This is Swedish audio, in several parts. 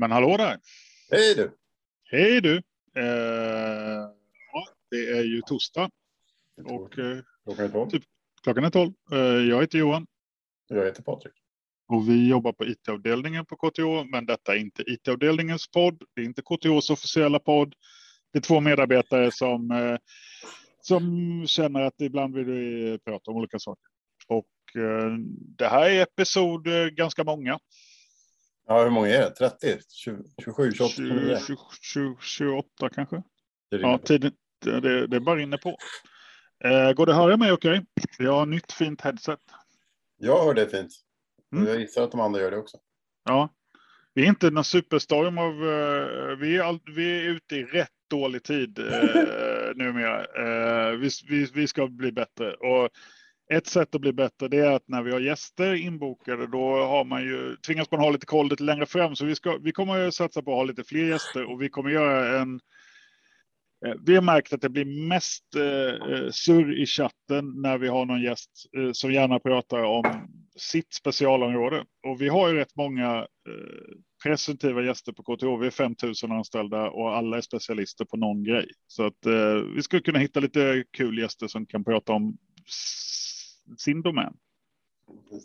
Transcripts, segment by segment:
Men hallå där! Hej du! Hej du! Eh, ja, det är ju torsdag och eh, Klockan är tolv. Typ. klockan är tolv. Eh, jag heter Johan Jag heter Patrik. och vi jobbar på IT-avdelningen på KTH. Men detta är inte IT-avdelningens podd. Det är inte KTHs officiella podd. Det är två medarbetare som, eh, som känner att ibland vill vi prata om olika saker. Och eh, det här är episod eh, ganska många. Ja, hur många är det? 30? 20, 27, 28? 29? 20, 20, 28 kanske. Det Ja, tiden, det, det bara rinner på. Eh, går det att höra mig okej? Jag har nytt fint headset. Jag hör det fint. Mm. Jag gissar att de andra gör det också. Ja. Vi är inte någon superstorm av... eh, vi, är all, vi är ute i rätt dålig tid uh, numera. Uh, vi, vi, vi ska bli bättre. Och ett sätt att bli bättre det är att när vi har gäster inbokade då har man ju, tvingas man ha lite koll lite längre fram. Så vi, ska, vi kommer att satsa på att ha lite fler gäster och vi kommer göra en eh, Vi har märkt att det blir mest eh, eh, surr i chatten när vi har någon gäst eh, som gärna pratar om sitt specialområde. Och vi har ju rätt många eh, presentativa gäster på KTH. Vi är 5 000 anställda och alla är specialister på någon grej. Så att eh, vi skulle kunna hitta lite kul gäster som kan prata om sin domän.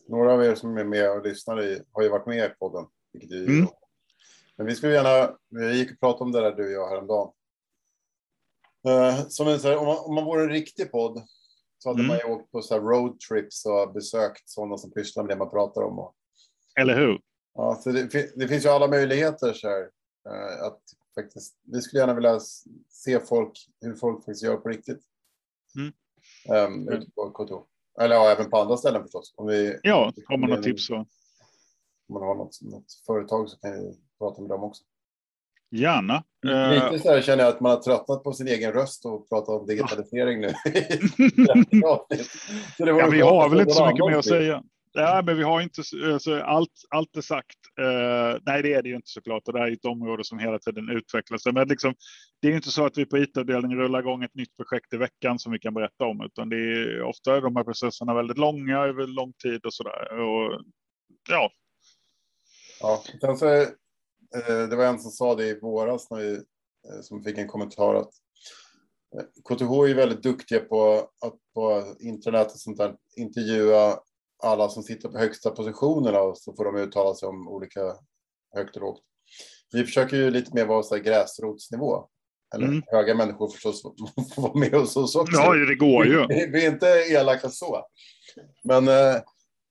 Några av er som är med och lyssnar i, har ju varit med i podden. Vilket är Mm. Men vi skulle gärna, vi gick och pratade om det där du och jag häromdagen. Uh, som en, så här, om, man, om man vore en riktig podd så hade Mm. man ju åkt på så här roadtrips och besökt sådana som pysslar med det man pratar om. Och, Eller hur? ja, så det, det finns ju alla möjligheter så här, eh, att faktiskt, vi skulle gärna vilja se folk, hur folk faktiskt gör på riktigt. Mm. Um, ute på KTH. Eller ja, även på andra ställen förstås. Om vi, Ja, har man något tips så Om man har något, något företag så kan vi prata med dem också. gärna. Eh, Lite så här känner jag att man har tröttnat på sin egen röst och pratar om digitalisering nu. Så det Ja, vi har väl inte så mycket mer att till. säga. Nej, men vi har inte alltså, allt. Allt är sagt. Uh, nej, det är det ju inte såklart. Och det här är ett område som hela tiden utvecklas. Men liksom, det är inte så att vi på IT-avdelningen rullar igång ett nytt projekt i veckan som vi kan berätta om, utan det är ofta är de här processerna väldigt långa över lång tid och så där. Och ja, Ja, sen så, eh, det var en som sa det i våras när vi, eh, som fick en kommentar att KTH är väldigt duktiga på att på internet och sånt där intervjua alla som sitter på högsta positionerna och så får de uttala sig om olika högt och lågt. Vi försöker ju lite mer vara så här gräsrotsnivå. Eller Mm. höga människor förstås får vara med hos oss också. ja det går ju. Vi är inte elaka så. Men eh,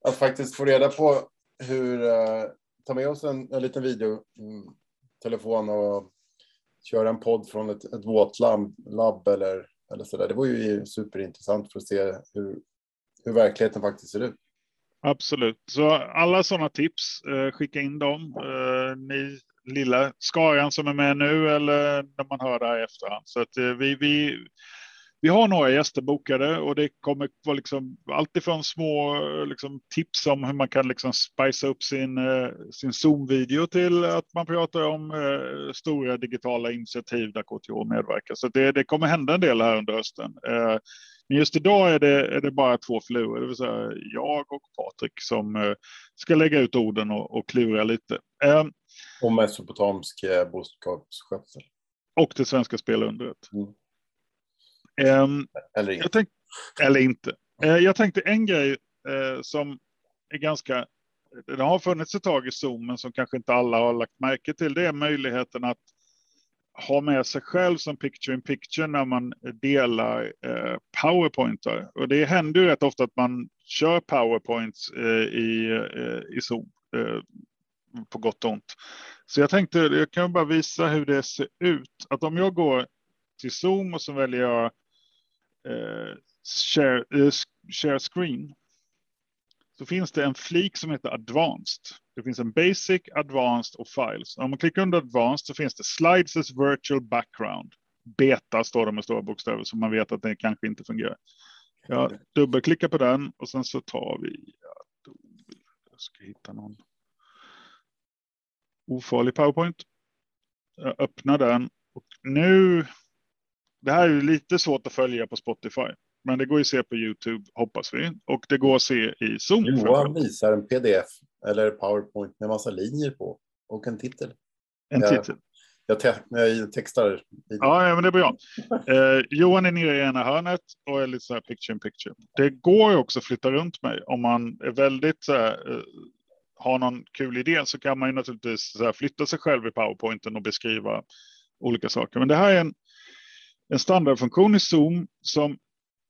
att faktiskt få reda på hur, eh, ta med oss en, en liten videotelefon och köra en podd från ett, ett våtlabb labb eller, eller så där. Det var ju superintressant för att se hur, hur verkligheten faktiskt ser ut. Absolut. Så alla sådana tips, eh, skicka in dem. Eh, ni lilla skaran som är med nu eller när man hör det här i efterhand. Så att eh, vi, vi, vi har några gäster bokade och det kommer vara liksom alltifrån små eh, liksom, tips om hur man kan liksom spicea upp sin, eh, sin Zoom-video till att man pratar om eh, stora digitala initiativ där KTH medverkar. Så det, det kommer hända en del här under hösten. Eh, men just idag är det, är det bara två flugor, det vill säga jag och Patrik som eh, ska lägga ut orden och, och klura lite. Eh, Och mesopotamsk eh, boskapsskötsel. och det svenska spelundret. Mm. Eh, Eller inte. jag tänk, eller inte. Eh, jag tänkte en grej som är ganska... Den har funnits ett tag i Zoom, men som kanske inte alla har lagt märke till. Det är möjligheten att ha med sig själv som picture in picture när man delar eh, powerpointar. Och det händer ju rätt ofta att man kör powerpoints eh, i, eh, i Zoom. Eh, på gott och ont. Så jag tänkte, jag kan bara visa hur det ser ut. Att om jag går till Zoom och så väljer jag eh, share, eh, share screen. Så finns det en flik som heter advanced. Det finns en basic, advanced och files. Om man klickar under advanced så finns det slides as virtual background. Beta står det med stora bokstäver så man vet att det kanske inte fungerar. Jag dubbelklickar på den och sen så tar vi. Jag ska hitta någon. Ofarlig PowerPoint. Jag öppnar den och nu. Det här är ju lite svårt att följa på Spotify, men det går ju att se på Youtube hoppas vi och det går att se i Zoom. Johan visar en pdf eller powerpoint med massa linjer på och en titel. En Ja. titel. Jag, te jag textar. Ja, ja, men det är bra. Eh, Johan är nere i ena hörnet och är lite så här picture in picture. Det går ju också att flytta runt mig om man är väldigt så här, eh, har någon kul idé så kan man ju naturligtvis så här, flytta sig själv i powerpointen och beskriva olika saker. Men det här är en, en standardfunktion i Zoom som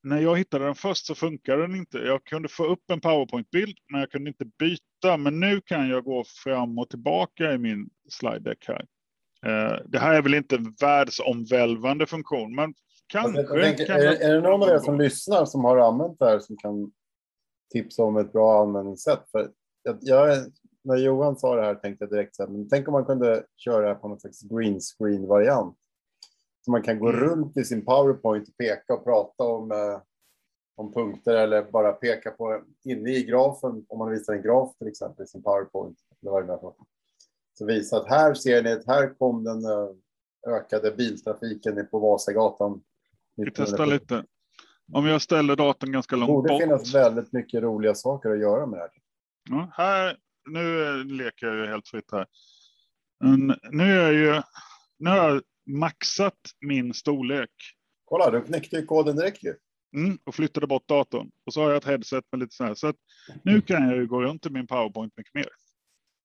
när jag hittade den först så funkade den inte. Jag kunde få upp en powerpoint-bild, men jag kunde inte byta. Men nu kan jag gå fram och tillbaka i min slide deck här. Eh, Det här är väl inte en världsomvälvande funktion, men kanske. Tänker, kan är, det- är det någon av er som lyssnar som har använt det här som kan tipsa om ett bra användningssätt? För jag, jag, när Johan sa det här tänkte jag direkt så här, men tänk om man kunde köra på någon slags green screen variant. Så man kan gå Mm. runt i sin powerpoint och peka och prata om, eh, om punkter eller bara peka på inne i grafen, om man visar en graf till exempel i sin powerpoint. Eller vad det nu är för något. Så visa att här ser ni att här kom den eh, ökade biltrafiken på Vasagatan. Vi testar lite. Om jag ställer datorn ganska Det långt borde bort. finnas väldigt mycket roliga saker att göra med det här. Ja, här, nu leker jag ju helt fritt här. Men nu är jag ju, nu har jag maxat min storlek Kolla, de knäckte ju koden direkt ju. mm, och flyttade bort datorn. Och så har jag ett headset med lite så här. Så att nu kan jag ju gå runt i min powerpoint mycket mer.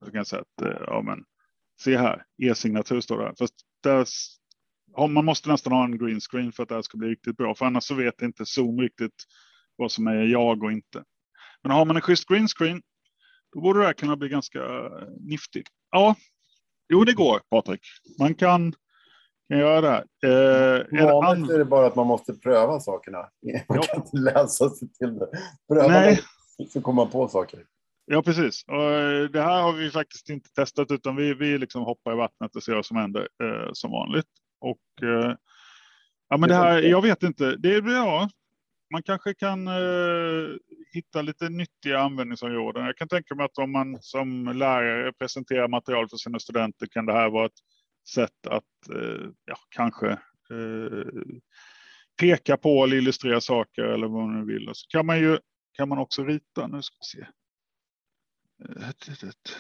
Så kan jag säga att, eh, ja men, se här, e-signatur står det här. Fast där, ja, man måste nästan ha en green screen för att det här ska bli riktigt bra. För annars så vet inte Zoom riktigt vad som är jag och inte. Men har man en schysst green screen, då borde det här kunna bli ganska eh, nifty. Ja, jo det går Patrik. Man kan, kan göra. Eh, Vanligt an- är det bara att man måste pröva sakerna. Man Ja. kan inte läsa sig till det. Pröva Nej. så kommer man på saker. Ja, precis. Och eh, det här har vi faktiskt inte testat, utan vi, vi liksom hoppar i vattnet och ser vad som händer eh, som vanligt. Och eh, ja, men det här, jag vet inte. Det är ja, man kanske kan eh, hitta lite nyttiga användningsområden. Jag kan tänka mig att om man som lärare presenterar material för sina studenter kan det här vara ett sätt att eh, ja, kanske eh, peka på eller illustrera saker eller vad man nu vill. Och så kan man ju kan man också rita. Nu ska vi se.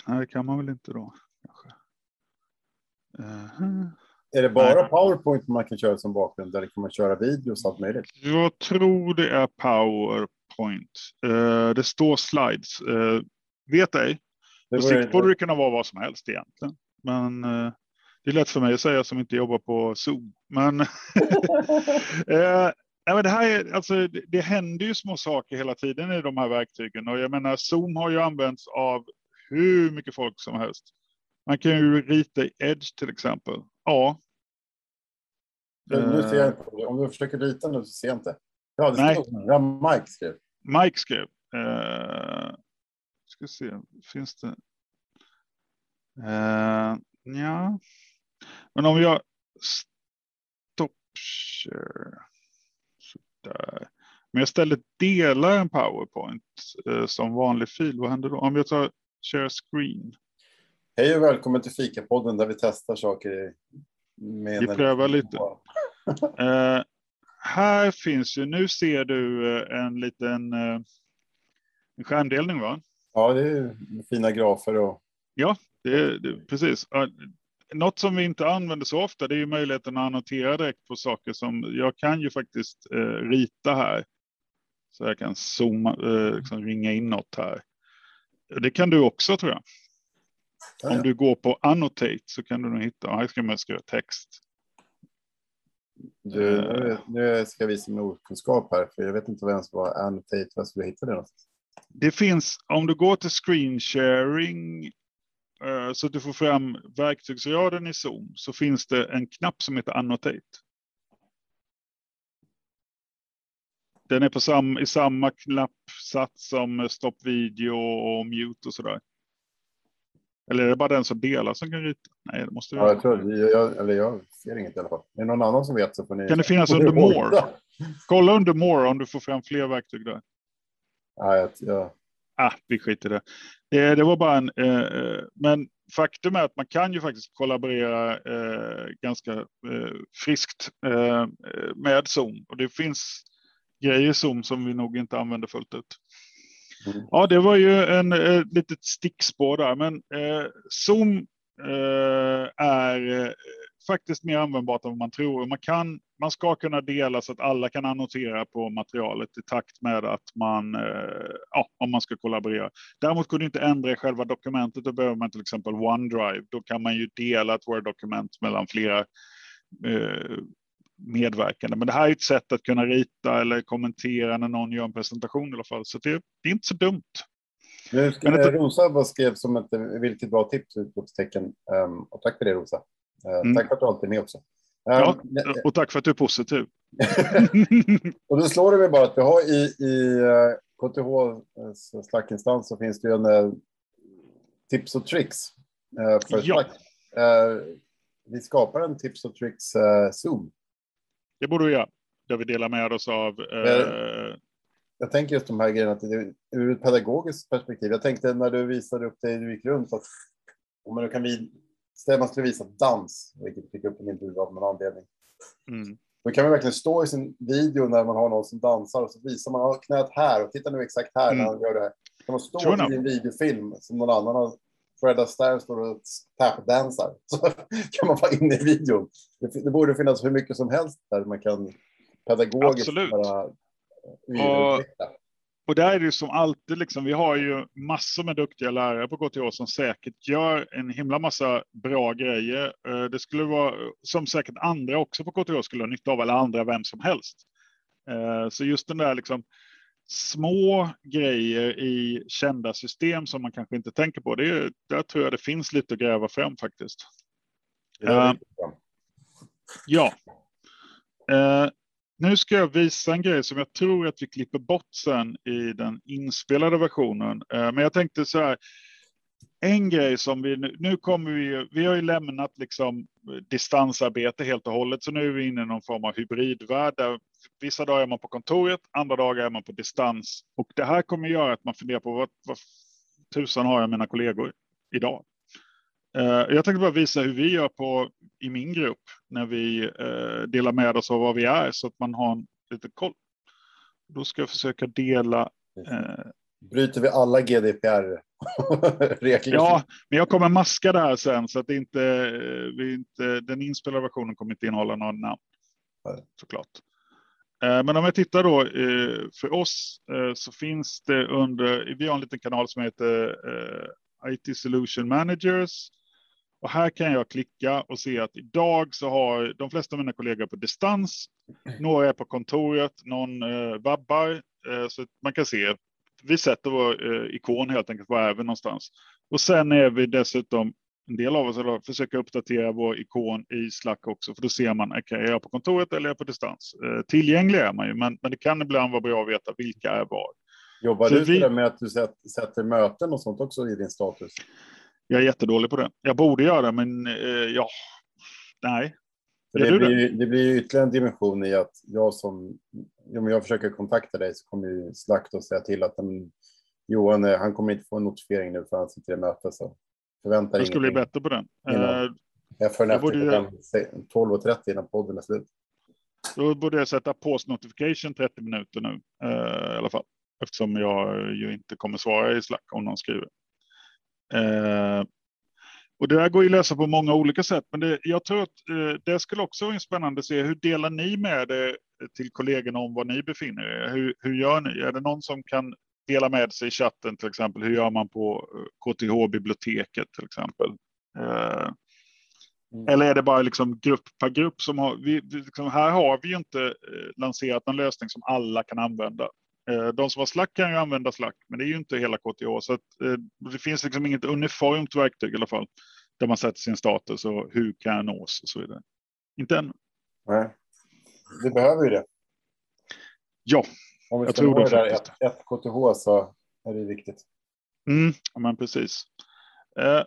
Nej, det kan man väl inte då. Kanske. Eh, Är det bara Nej. PowerPoint man kan köra som bakgrund eller kan man köra videos och allt möjligt? Jag tror det är PowerPoint. Eh, det står slides. Eh, vet ej. På sikt borde det kunna vara vad som helst egentligen. Men eh, det är lätt för mig att säga som inte jobbar på Zoom. Men, eh, men det, här är, alltså, det, det händer ju små saker hela tiden i de här verktygen. Och jag menar, Zoom har ju använts av hur mycket folk som helst. Man kan ju rita i Edge till exempel. Ja. Nu nu ser jag Eh, inte. Om du försöker rita nu så ser jag inte. Ja, det Nej. stod. Ja, Mike skrev. Mike skrev. Eh, ska se, finns det? Eh, ja. Men om jag stop share. Sådär. Men jag istället delar en powerpoint eh, som vanlig fil. Vad händer då? Om jag tar share screen. Hej och välkommen till Fikapodden där vi testar saker. Med Vi prövar lite. Eh, här finns ju, nu ser du eh, en liten eh, en skärmdelning va? Ja, det är fina grafer och Det, det, precis. Något som vi inte använder så ofta det är ju möjligheten att annotera direkt på saker som jag kan ju faktiskt eh, rita här. Så jag kan zooma, eh, liksom ringa in något här. Det kan du också tror jag. Ja, Om du går på annotate så kan du nog hitta, här ska man skriva text. Du, nu, nu ska jag visa min okunskap här, för jag vet inte vem som var annotate. Vad skulle jag hitta det någonstans? Det finns, om du går till screen sharing eh, så att du får fram verktygsraden i Zoom så finns det en knapp som heter annotate. Den är på sam, i samma knappsats som stopp video och mute och sådär. Eller är det bara den som delar som kan rita? Nej, det måste det Ja, jag, tror, jag, jag, eller jag ser inget i alla fall. Är det någon annan som vet så får ni... Kan det finnas under more? Kolla under more om du får fram fler verktyg där. Ja, jag, jag, Ah, vi skiter i det. det. Det var bara en... Eh, men faktum är att man kan ju faktiskt kollaborera eh, ganska eh, friskt eh, med Zoom. Och det finns grejer i Zoom som vi nog inte använder fullt ut. Mm. Ja, det var ju en eh, litet stickspår där, men eh, Zoom eh, är faktiskt mer användbart än vad man tror. Man, kan, man ska kunna dela så att alla kan annotera på materialet i takt med att man, eh, ja, om man ska kollaborera. Däremot går det inte ändra i själva dokumentet. Då behöver man till exempel OneDrive. Då kan man ju dela ett Word-dokument mellan flera eh, medverkande. Men det här är ett sätt att kunna rita eller kommentera när någon gör en presentation i alla fall. Så det, det är inte så dumt. Det... Rosa skrev som ett vilket bra tips, utropstecken. Um, och tack för det Rosa. Uh, mm. Tack för att du alltid är med också. Ja, och tack för att du är positiv. och då slår det mig bara att vi har i, i uh, KTH Slack-instans så finns det ju en tips och tricks för ja. Slack. vi skapar en tips och tricks Zoom. Det borde vi göra. Där vi delar med oss av jag tänker just de här grejerna till, ur ett pedagogiskt perspektiv. Jag tänkte när du visade upp dig, du gick runt, att om man kan vid, man skulle visa dans, vilket fick upp en intervju av någon anledning. Mm. Då kan man verkligen stå i sin video när man har någon som dansar och så visar man knät här och titta nu exakt här mm. när han gör det. Kan man stå i en videofilm som någon annan har Fred Astaire står och tapdansar så kan man vara inne i videon. Det, det, borde finnas hur mycket som helst där man kan pedagogiskt Absolut. bara och, och där är det som alltid, liksom, vi har ju massor med duktiga lärare på KTH som säkert gör en himla massa bra grejer. Eh, det skulle vara som säkert andra också på KTH skulle ha nytta av, eller andra vem som helst. Eh, så just den där liksom små grejer i kända system som man kanske inte tänker på, det är, där tror jag det finns lite att gräva fram faktiskt. Ja. ja. Nu ska jag visa en grej som jag tror att vi klipper bort sen i den inspelade versionen. Eh, men jag tänkte så här. En grej som vi nu, nu kommer vi, vi har ju lämnat liksom eh, distansarbete helt och hållet, så nu är vi inne i någon form av hybridvärld där vissa dagar är man på kontoret, andra dagar är man på distans. Och det här kommer göra att man funderar på vad, vad tusan har jag mina kollegor idag? Eh, jag tänkte bara visa hur vi gör på, i min grupp när vi eh, delar med oss av vad vi är så att man har en lite koll. Då ska jag försöka dela. Eh, Bryter vi alla GDPR-regler? Ja, men jag kommer maska det här sen så att inte, vi inte den inspelade versionen kommer inte innehålla några namn. Såklart. Men om jag tittar då för oss så finns det under, vi har en liten kanal som heter IT Solution Managers och här kan jag klicka och se att idag så har de flesta av mina kollegor på distans. Några är på kontoret, någon eh, vabbar. Eh, så man kan se. Vi sätter vår eh, ikon helt enkelt, var är vi någonstans? Och sen är vi dessutom en del av oss eller försöker uppdatera vår ikon i Slack också, för då ser man, okay, är jag på kontoret eller är jag på distans? Eh, tillgänglig är man ju, men, men det kan ibland vara bra att veta vilka är var. Jobbar så du vi... med att du sätter möten och sånt också i din status? Jag är jättedålig på det. Jag borde göra men eh, ja, nej. För det, blir, det? det blir ytterligare en dimension i att jag som, om jag försöker kontakta dig så kommer ju Slakt att säga till att den, Johan, eh, han kommer inte få en notifiering nu för han sitter i möte. Så förvänta dig Jag skulle bli bättre på den. Innan, uh, jag följer efter klockan 12.30 innan podden är slut. Då borde jag sätta post notification 30 minuter nu uh, i alla fall. Eftersom jag ju inte kommer svara i Slack om någon skriver. Eh, och det här går ju att lösa på många olika sätt, men det, jag tror att eh, det skulle också vara spännande att se hur delar ni med det till kollegorna om var ni befinner er? Hur, hur gör ni? Är det någon som kan dela med sig i chatten till exempel? Hur gör man på KTH-biblioteket till exempel? Eh, Mm. Eller är det bara liksom grupp per grupp som har, vi, liksom, här har vi ju inte eh, lanserat en lösning som alla kan använda. Eh, de som har Slack kan ju använda Slack, men det är ju inte hela KTH. Så att, eh, det finns liksom inget uniformt verktyg i alla fall, där man sätter sin status och hur kan jag nås och så vidare. Inte än. Nej, det behöver ju det. Ja, Om vi jag tror det. Ett, ett KTH så är det viktigt. Mm, men precis. Eh,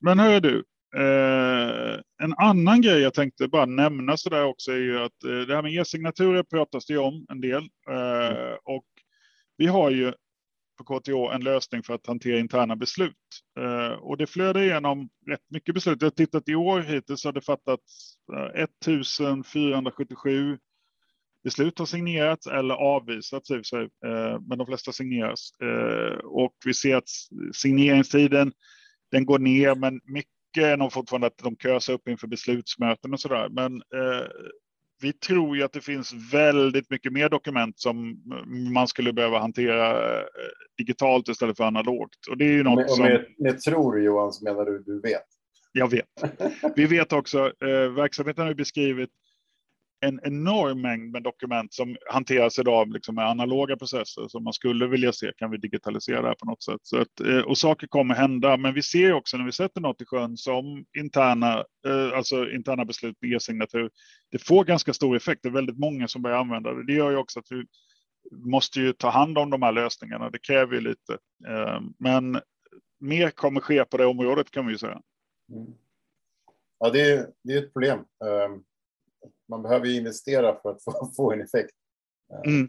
men hör du, Eh, en annan grej jag tänkte bara nämna så där också är ju att eh, det här med e-signaturer pratas det om en del eh, och vi har ju på KTH en lösning för att hantera interna beslut. Eh, och det flödar igenom rätt mycket beslut. Jag har tittat i år hittills har det fattats eh, 1477 beslut har signerats eller avvisats eh, men de flesta signeras. Och vi ser att signeringstiden den går ner, men mycket är nog fortfarande att de kösar upp inför beslutsmöten och så där. Men vi tror ju att det finns väldigt mycket mer dokument som man skulle behöva hantera eh, digitalt istället för analogt. Och det är ju något med, som... Med, med tror Johan så menar du du vet? Jag vet. Vi vet också, eh, verksamheten har beskrivit en enorm mängd med dokument som hanteras idag liksom med analoga processer som man skulle vilja se. Kan vi digitalisera det här på något sätt? Så att, eh, och saker kommer hända, men vi ser också när vi sätter något i sjön som interna, eh, alltså interna beslut med e-signatur. Det får ganska stor effekt. Det är väldigt många som börjar använda det. Det gör ju också att vi måste ju ta hand om de här lösningarna. Det kräver ju lite, eh, men mer kommer ske på det området kan vi ju säga. Mm. Ja, det är, det är ett problem. Um man behöver investera för att få, få en effekt. Mm.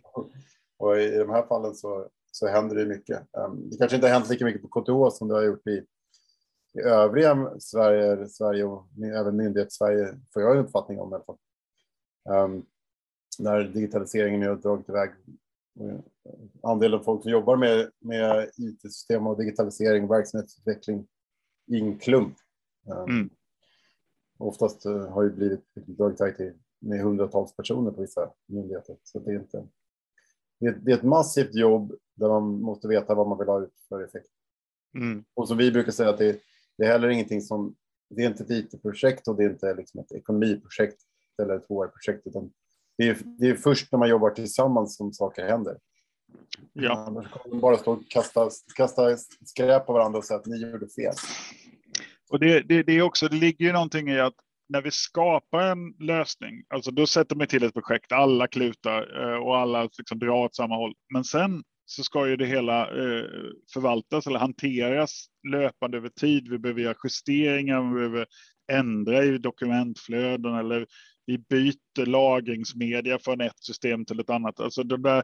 Och i de här fallen så, så händer det mycket. Ehm, det kanske inte har hänt lika mycket på KTH som det har gjort i, i övriga Sverige, Sverige och även myndighets-Sverige, får jag en uppfattning om i alla fall. Um, när digitaliseringen har dragit iväg. Andelen folk som jobbar med, med IT-system och digitalisering och verksamhetsutveckling i en klump. Um, mm. Oftast uh, har ju blivit dragit iväg till med hundratals personer på vissa myndigheter. Så det är, inte, det är, det är ett massivt jobb där man måste veta vad man vill ha ut för effekt. Mm. Och som vi brukar säga, att det, det är heller ingenting som, det är inte ett IT-projekt och det är inte liksom ett ekonomiprojekt eller ett HR-projekt, utan det är, det är först när man jobbar tillsammans som saker händer. Ja. Annars kommer man bara stå och kasta, kasta skräp på varandra och säga att ni gjorde fel. Och det, det, det, är också, det ligger ju någonting i att när vi skapar en lösning, alltså då sätter man till ett projekt, alla klutar eh, och alla liksom drar åt samma håll. Men sen så ska ju det hela eh, förvaltas eller hanteras löpande över tid. Vi behöver göra justeringar, vi behöver ändra i dokumentflöden eller vi byter lagringsmedia från ett system till ett annat. Alltså det där,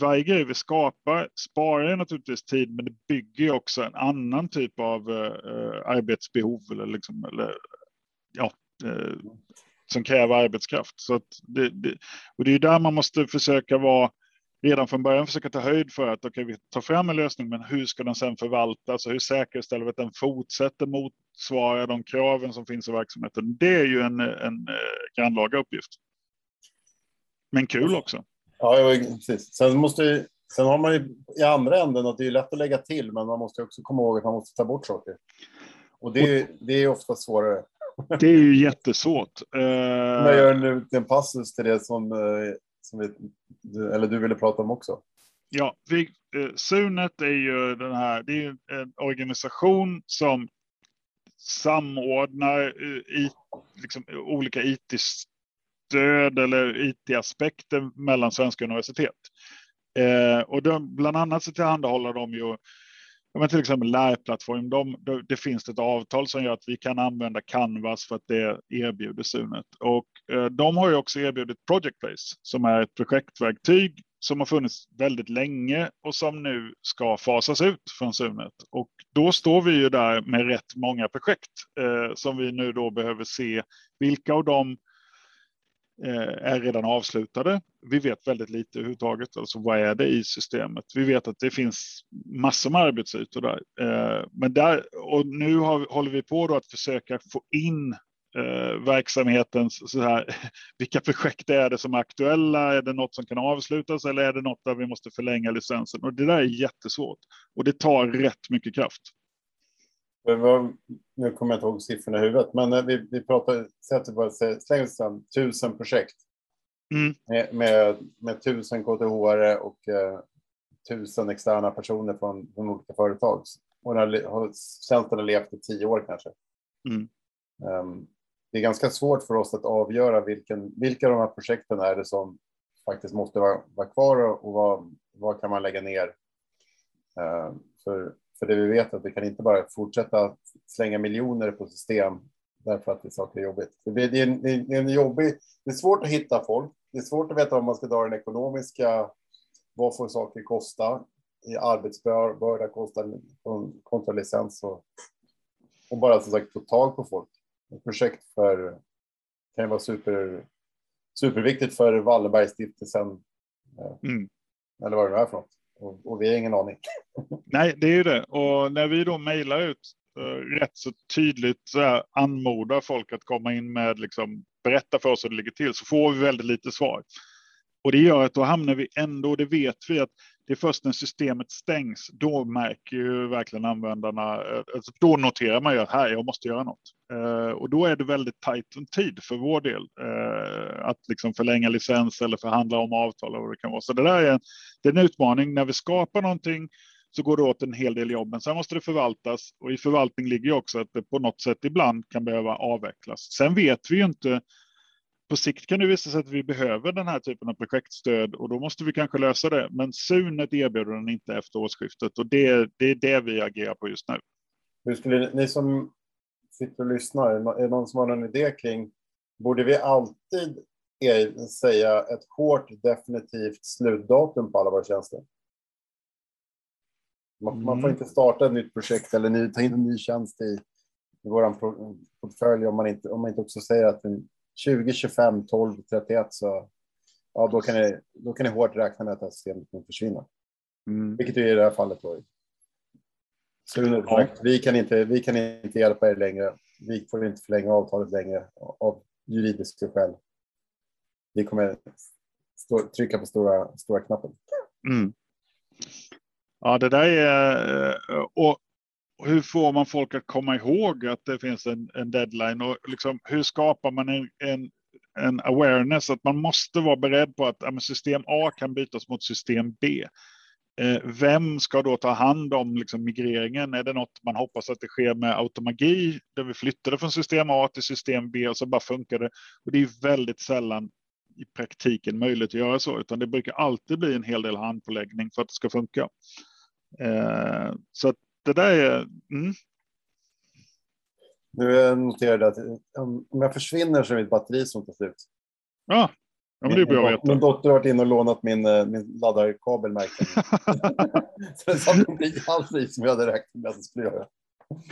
varje grej vi skapar sparar naturligtvis tid, men det bygger också en annan typ av eh, arbetsbehov eller, liksom, eller ja, eh, som kräver arbetskraft. Så det, det, och det är där man måste försöka vara redan från början försöka ta höjd för att okay, vi tar fram en lösning, men hur ska den sedan förvaltas och hur säkerställer vi att den fortsätter motsvara de kraven som finns i verksamheten? Det är ju en, en eh, grannlaga uppgift. Men kul också. Ja, precis. Sen, måste, sen har man ju i andra änden att det är lätt att lägga till, men man måste också komma ihåg att man måste ta bort saker. Och det, det är ofta svårare. Det är ju jättesvårt. Jag gör en passus till det som, eh, som vi, eller du ville prata om också. Ja, vi, eh, Sunet är ju den här, det är en organisation som samordnar eh, i, liksom, olika IT-stöd eller IT-aspekter mellan svenska universitet. Eh, och de, bland annat så tillhandahåller de ju men till exempel lärplattform, de, de, det finns ett avtal som gör att vi kan använda Canvas för att det erbjuder Sunet. Och eh, de har ju också erbjudit Project Place som är ett projektverktyg som har funnits väldigt länge och som nu ska fasas ut från Sunet. Och då står vi ju där med rätt många projekt eh, som vi nu då behöver se vilka av dem Eh, är redan avslutade. Vi vet väldigt lite överhuvudtaget. Alltså vad är det i systemet? Vi vet att det finns massor med arbetsytor där. Eh, men där och nu har, håller vi på då att försöka få in eh, verksamhetens så här, vilka projekt är det som är aktuella? Är det något som kan avslutas eller är det något där vi måste förlänga licensen? Och det där är jättesvårt och det tar rätt mycket kraft. Var, nu kommer jag inte ihåg siffrorna i huvudet, men eh, vi, vi pratar, säg att det bara slänger tusen projekt mm. med, med, med tusen KTH och eh, tusen externa personer från, från olika företag. Och den har, tjänsten har levt i tio år kanske. Mm. Um, det är ganska svårt för oss att avgöra vilken, vilka av de här projekten är det som faktiskt måste vara, vara kvar och vad, vad kan man lägga ner. Uh, för för det vi vet att vi kan inte bara fortsätta slänga miljoner på system därför att det är saker är jobbigt. Det är, det, är en, det är en jobbig, det är svårt att hitta folk. Det är svårt att veta om man ska dra den ekonomiska, vad får saker kosta? I arbetsbörda kostar kontra licens och, och bara som sagt få tag på folk. Ett projekt för kan vara super, superviktigt för Wallenbergstiftelsen. Eh, mm. Eller vad det är för något. Och, och vi har ingen aning. Nej, det är ju det. Och när vi då mejlar ut eh, rätt så tydligt så här, anmodar folk att komma in med liksom berätta för oss hur det ligger till så får vi väldigt lite svar. Och det gör att då hamnar vi ändå, det vet vi att det är först när systemet stängs, då märker ju verkligen användarna, eh, alltså då noterar man ju att här, jag måste göra något. Eh, och då är det väldigt tajt om tid för vår del eh, att liksom förlänga licens eller förhandla om avtal eller vad det kan vara. Så det där är en, det är en utmaning. När vi skapar någonting så går det åt en hel del jobb, men sen måste det förvaltas och i förvaltning ligger ju också att det på något sätt ibland kan behöva avvecklas. Sen vet vi ju inte på sikt kan det visa sig att vi behöver den här typen av projektstöd och då måste vi kanske lösa det. Men Sunet erbjuder den inte efter årsskiftet och det, det är det vi agerar på just nu. Hur skulle ni som sitter och lyssnar, är det någon som har någon idé kring, borde vi alltid säga ett hårt definitivt slutdatum på alla våra tjänster? Man, mm. man får inte starta ett nytt projekt eller ny, ta in en ny tjänst i, i vår portfölj om man, inte, om man inte också säger att den 20, 25, 12, 31 så ja, då kan ni, då kan ni hårt räkna med att det här systemet kommer försvinna. Mm. Vilket är i det här fallet då. Sune, ja. vi, kan inte, vi kan inte hjälpa er längre. Vi får inte förlänga avtalet längre av juridiska skäl. Vi kommer stå, trycka på stora, stora knappen. Mm. Ja, det där är... Eh, och hur får man folk att komma ihåg att det finns en, en deadline och liksom, hur skapar man en, en, en awareness att man måste vara beredd på att ja, system A kan bytas mot system B. Eh, vem ska då ta hand om liksom, migreringen? Är det något man hoppas att det sker med automagi där vi flyttade från system A till system B och så bara funkar det? Och det är väldigt sällan i praktiken möjligt att göra så, utan det brukar alltid bli en hel del handpåläggning för att det ska funka. Eh, så att det där är... Mm. Nu noterade jag att om jag försvinner så är mitt batteri som tar slut. Ja, ja men det är bra att veta. Min dotter har varit inne och lånat min, eh, min laddarkabel märkten. så det satt inte alls i som jag hade räknat med att det skulle göra.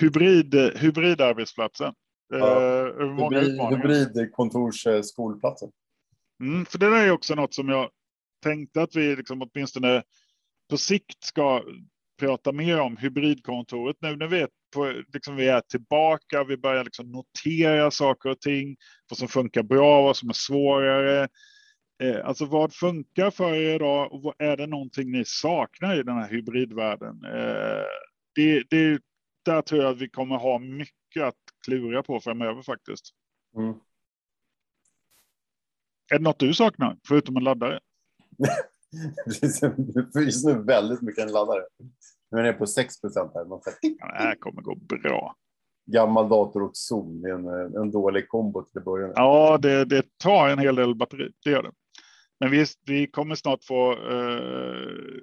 Hybrid, hybridarbetsplatsen. Ja. Eh, många hybrid, hybridkontorsskolplatsen. Mm, för det där är också något som jag tänkte att vi liksom åtminstone på sikt ska prata mer om hybridkontoret nu när vi är, på, liksom vi är tillbaka. Vi börjar liksom notera saker och ting, vad som funkar bra, vad som är svårare. Eh, alltså vad funkar för er idag och vad, är det någonting ni saknar i den här hybridvärlden? Eh, det, det, där tror jag att vi kommer ha mycket att klura på framöver faktiskt. Mm. Är det något du saknar förutom en laddare? Just nu väldigt mycket en laddare. Nu är det på 6 procent här. Man ja, det här kommer gå bra. Gammal dator och Zoom är en, en dålig kombo till att börja med. Ja, det, det tar en hel del batteri. Det gör det. Men visst, vi kommer snart få uh,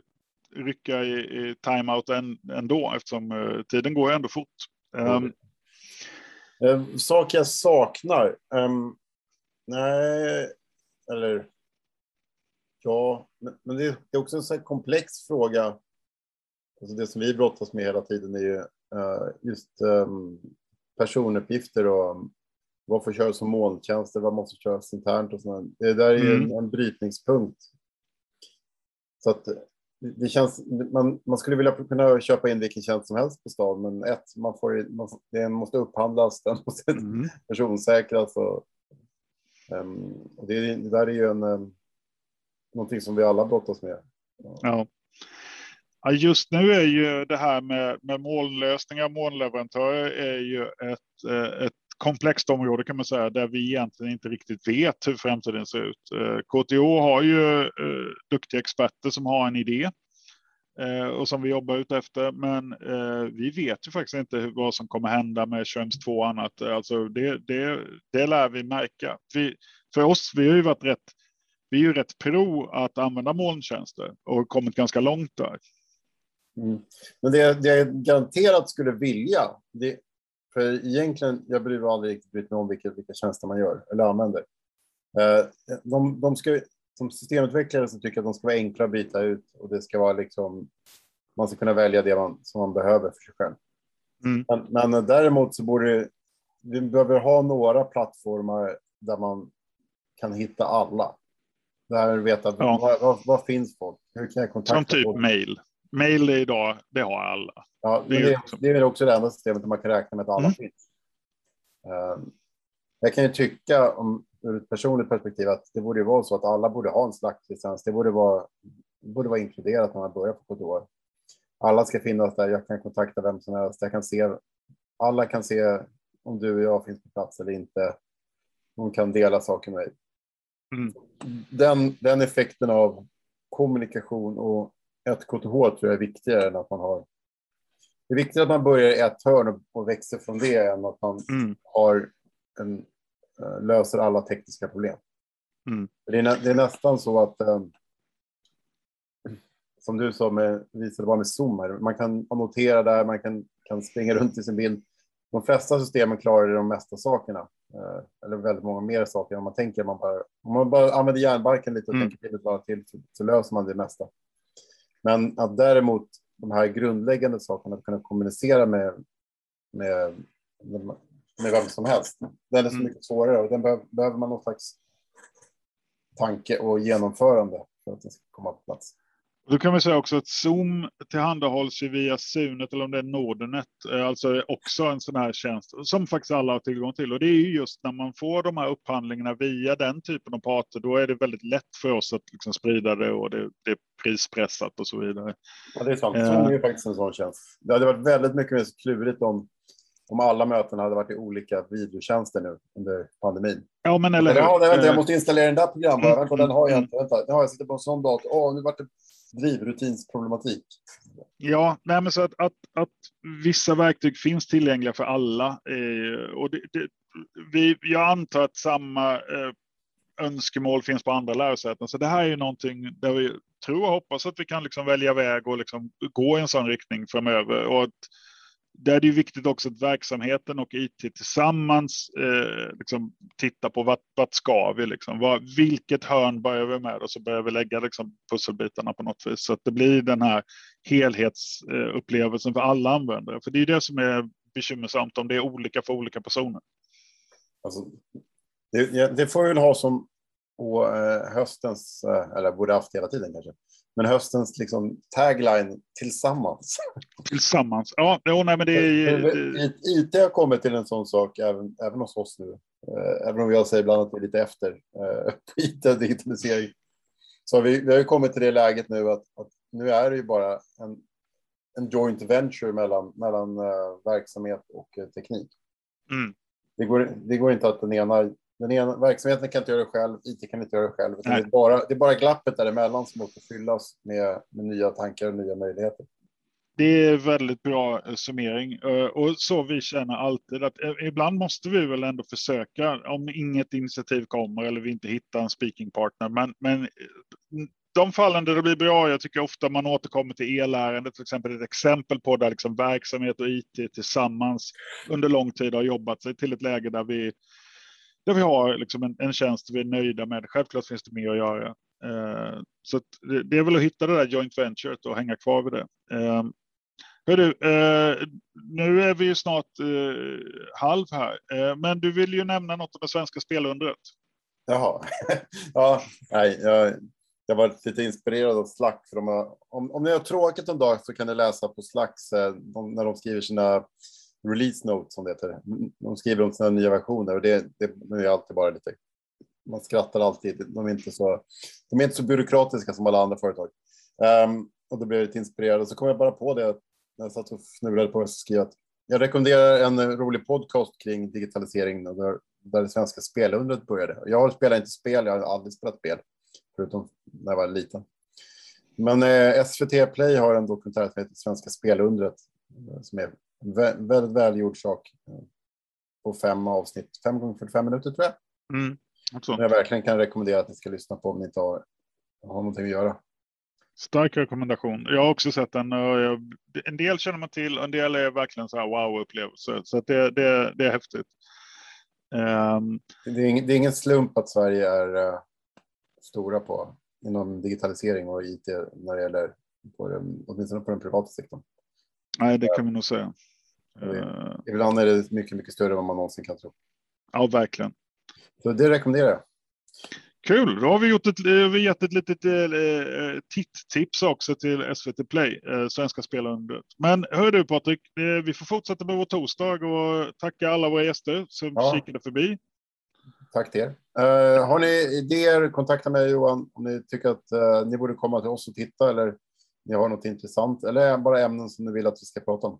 rycka i, i timeout ändå eftersom uh, tiden går ändå fort. Um, um, sak jag saknar. Um, nej, eller Ja, men det är också en så komplex fråga. Alltså det som vi brottas med hela tiden är ju uh, just um, personuppgifter och vad får köras som molntjänster, vad måste köras internt och sådär. Det där är ju mm. en, brytningspunkt. Så att det känns, man, man skulle vilja kunna köpa in vilken tjänst som helst på stan, men ett, man får, man, den måste upphandlas, den måste mm. personsäkras och, Ehm, och det, det, där är ju en um, någonting som vi alla brottas med. Ja. ja. Just nu är ju det här med, med molnlösningar, molnleverantörer är ju ett, eh, ett komplext område kan man säga, där vi egentligen inte riktigt vet hur framtiden ser ut. Eh, KTH har ju eh, duktiga experter som har en idé Eh, och som vi jobbar ut efter. Men eh, vi vet ju faktiskt inte vad som kommer hända med Schrems 2 och annat. Alltså det, det, det lär vi märka. Vi, för oss, vi har ju varit rätt vi är ju rätt pro att använda molntjänster och kommit ganska långt där. Mm. Men det, det jag garanterat skulle vilja, det, för egentligen, jag bryr aldrig riktigt mig om vilka, vilka tjänster man gör eller använder. Eh, de, de ska, som systemutvecklare så tycker jag att de ska vara enkla att byta ut och det ska vara liksom, man ska kunna välja det man, som man behöver för sig själv. Mm. Men, men däremot så borde vi behöver ha några plattformar där man kan hitta alla. Där veta ja. var, var, var, finns folk? Hur kan jag kontakta Som typ folk? mail. mail idag, det har alla. Ja, det, är, det, liksom... det är också det enda systemet där man kan räkna med att alla mm. finns. Uh, jag kan ju tycka om ur ett personligt perspektiv att det borde vara så att alla borde ha en slaktlicens. Det borde vara, borde vara inkluderat när man börjar på kontor. Alla ska finnas där. Jag kan kontakta vem som helst. Jag kan se. Alla kan se om du och jag finns på plats eller inte. De kan dela saker med mig. Mm. Den, den effekten av kommunikation och ett KTH tror jag är viktigare än att man har. Det är viktigare att man börjar i ett hörn och växer från det än att man mm. har en, löser alla tekniska problem. Mm. Det, är, det, är, nästan så att um, som du sa, med, visade bara med Zoom, här, man kan annotera där, man kan, kan springa runt i sin bild. De flesta systemen klarar de mesta sakerna, eh, eller väldigt många mer saker än man tänker. Man bara, om man bara använder hjärnbarken lite och mm. tänker till till så, så, löser man det mesta. Men att däremot de här grundläggande sakerna, att kunna kommunicera med, med, med vem som helst, den är så mm. mycket svårare och den behöver, behöver man någon slags tanke och genomförande för att den ska komma på plats. Då kan vi säga också att Zoom tillhandahålls ju via Sunet eller om det är Nordernet, eh, alltså också en sån här tjänst som faktiskt alla har tillgång till. Och det är ju just när man får de här upphandlingarna via den typen av parter, då är det väldigt lätt för oss att liksom sprida det och det, det är prispressat och så vidare. Ja, det är sant. Zoom är ju faktiskt en sån tjänst. Det hade varit väldigt mycket mer klurigt om om alla möten hade varit i olika videotjänster nu under pandemin. Ja, men eller hur? Ja, vänta, jag måste installera den där programmet. Mm. den har jag inte. Vänta, den har jag sitter på en sån dator. Åh, nu vart det drivrutinsproblematik. Ja, nej, men så att, att, att vissa verktyg finns tillgängliga för alla. Eh, och det, det, vi, jag antar att samma eh, önskemål finns på andra lärosäten. Så det här är ju någonting där vi tror och hoppas att vi kan liksom välja väg och liksom gå i en sån riktning framöver. Och att, där är det ju viktigt också att verksamheten och IT tillsammans eh, liksom tittar på vart, vart ska vi liksom? Vad, vilket hörn börjar vi med och så börjar vi lägga liksom pusselbitarna på något vis så att det blir den här helhetsupplevelsen för alla användare. För det är det som är bekymmersamt om det är olika för olika personer. Alltså, det, det får vi väl ha som på eh, höstens, eh, eller borde haft hela tiden kanske, men höstens liksom, tagline tillsammans. Tillsammans, ja, jo, nej, men det är... IT har kommit till en sån sak även, även hos oss nu. Eh, även om jag säger ibland att vi är lite efter på IT och digitalisering. Så vi, vi har ju kommit till det läget nu att, att nu är det ju bara en, en joint venture mellan, mellan uh, verksamhet och teknik. Mm. Det, går, det går inte att den ena den ena verksamheten kan inte göra det själv, IT kan inte göra det själv. Det är, bara, det är bara glappet däremellan som måste fyllas med, med nya tankar och nya möjligheter. Det är väldigt bra eh, summering eh, och så vi känner alltid att eh, ibland måste vi väl ändå försöka om inget initiativ kommer eller vi inte hittar en speaking partner. Men, men de fallen där det blir bra, jag tycker ofta man återkommer till elärendet, till exempel ett exempel på där liksom verksamhet och IT tillsammans under lång tid har jobbat sig till ett läge där vi där vi har liksom en, en tjänst vi är nöjda med. Självklart finns det mer att göra. Eh, så det, det, är väl att hitta det där joint venturet och hänga kvar vid det. Eh, hörru, eh, nu är vi ju snart eh, halv här, eh, men du vill ju nämna något om det svenska spelundret. Jaha, ja, nej, jag, jag var lite inspirerad av Slack. För de har, om, om ni har tråkigt en dag så kan ni läsa på Slacks eh, de, när de skriver sina release notes, som det heter. De skriver om sina nya versioner och det, det, det är alltid bara lite. Man skrattar alltid. De är inte så. De är inte så byråkratiska som alla andra företag. Um, och då blev jag lite inspirerad och så kom jag bara på det när jag satt och fnulade på att jag att jag rekommenderar en rolig podcast kring digitalisering där, där det svenska spelundret började. Jag spelar inte spel, jag har aldrig spelat spel förutom när jag var liten. Men eh, SVT Play har en dokumentär som heter Svenska spelundret som är väldigt välgjord sak. Eh, på fem avsnitt, fem gånger 45 minuter tror jag. Mm, jag verkligen kan rekommendera att ni ska lyssna på om ni inte har, har någonting att göra. Stark rekommendation. Jag har också sett den. En del känner man till, en del är verkligen så här wow-upplevelse. Så det, det, det är häftigt. Um, det, är ingen, det, är ingen, slump att Sverige är uh, stora på inom digitalisering och IT när det gäller på den, åtminstone på den privata sektorn. Nej, det kan vi nog säga. Uh, ibland är det mycket, mycket större än vad man någonsin kan tro. Ja, verkligen. Så det rekommenderar jag. Kul, då har vi, gjort ett, vi gett ett litet eh, titt-tips också till SVT Play, eh, Svenska Spelarundet. Men hör du Patrik, eh, vi får fortsätta med vår torsdag och tacka alla våra gäster som ja. kikade förbi. Tack till er. Har ni idéer, kontakta mig Johan om ni tycker att ni borde komma till oss och titta eller ni har något intressant eller bara ämnen som ni vill att vi ska prata om.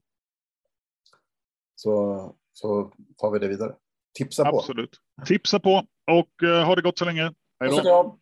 Så, så tar vi det vidare. Tipsa på. Absolut. Tipsa på och uh, ha det gott så länge. Hej då.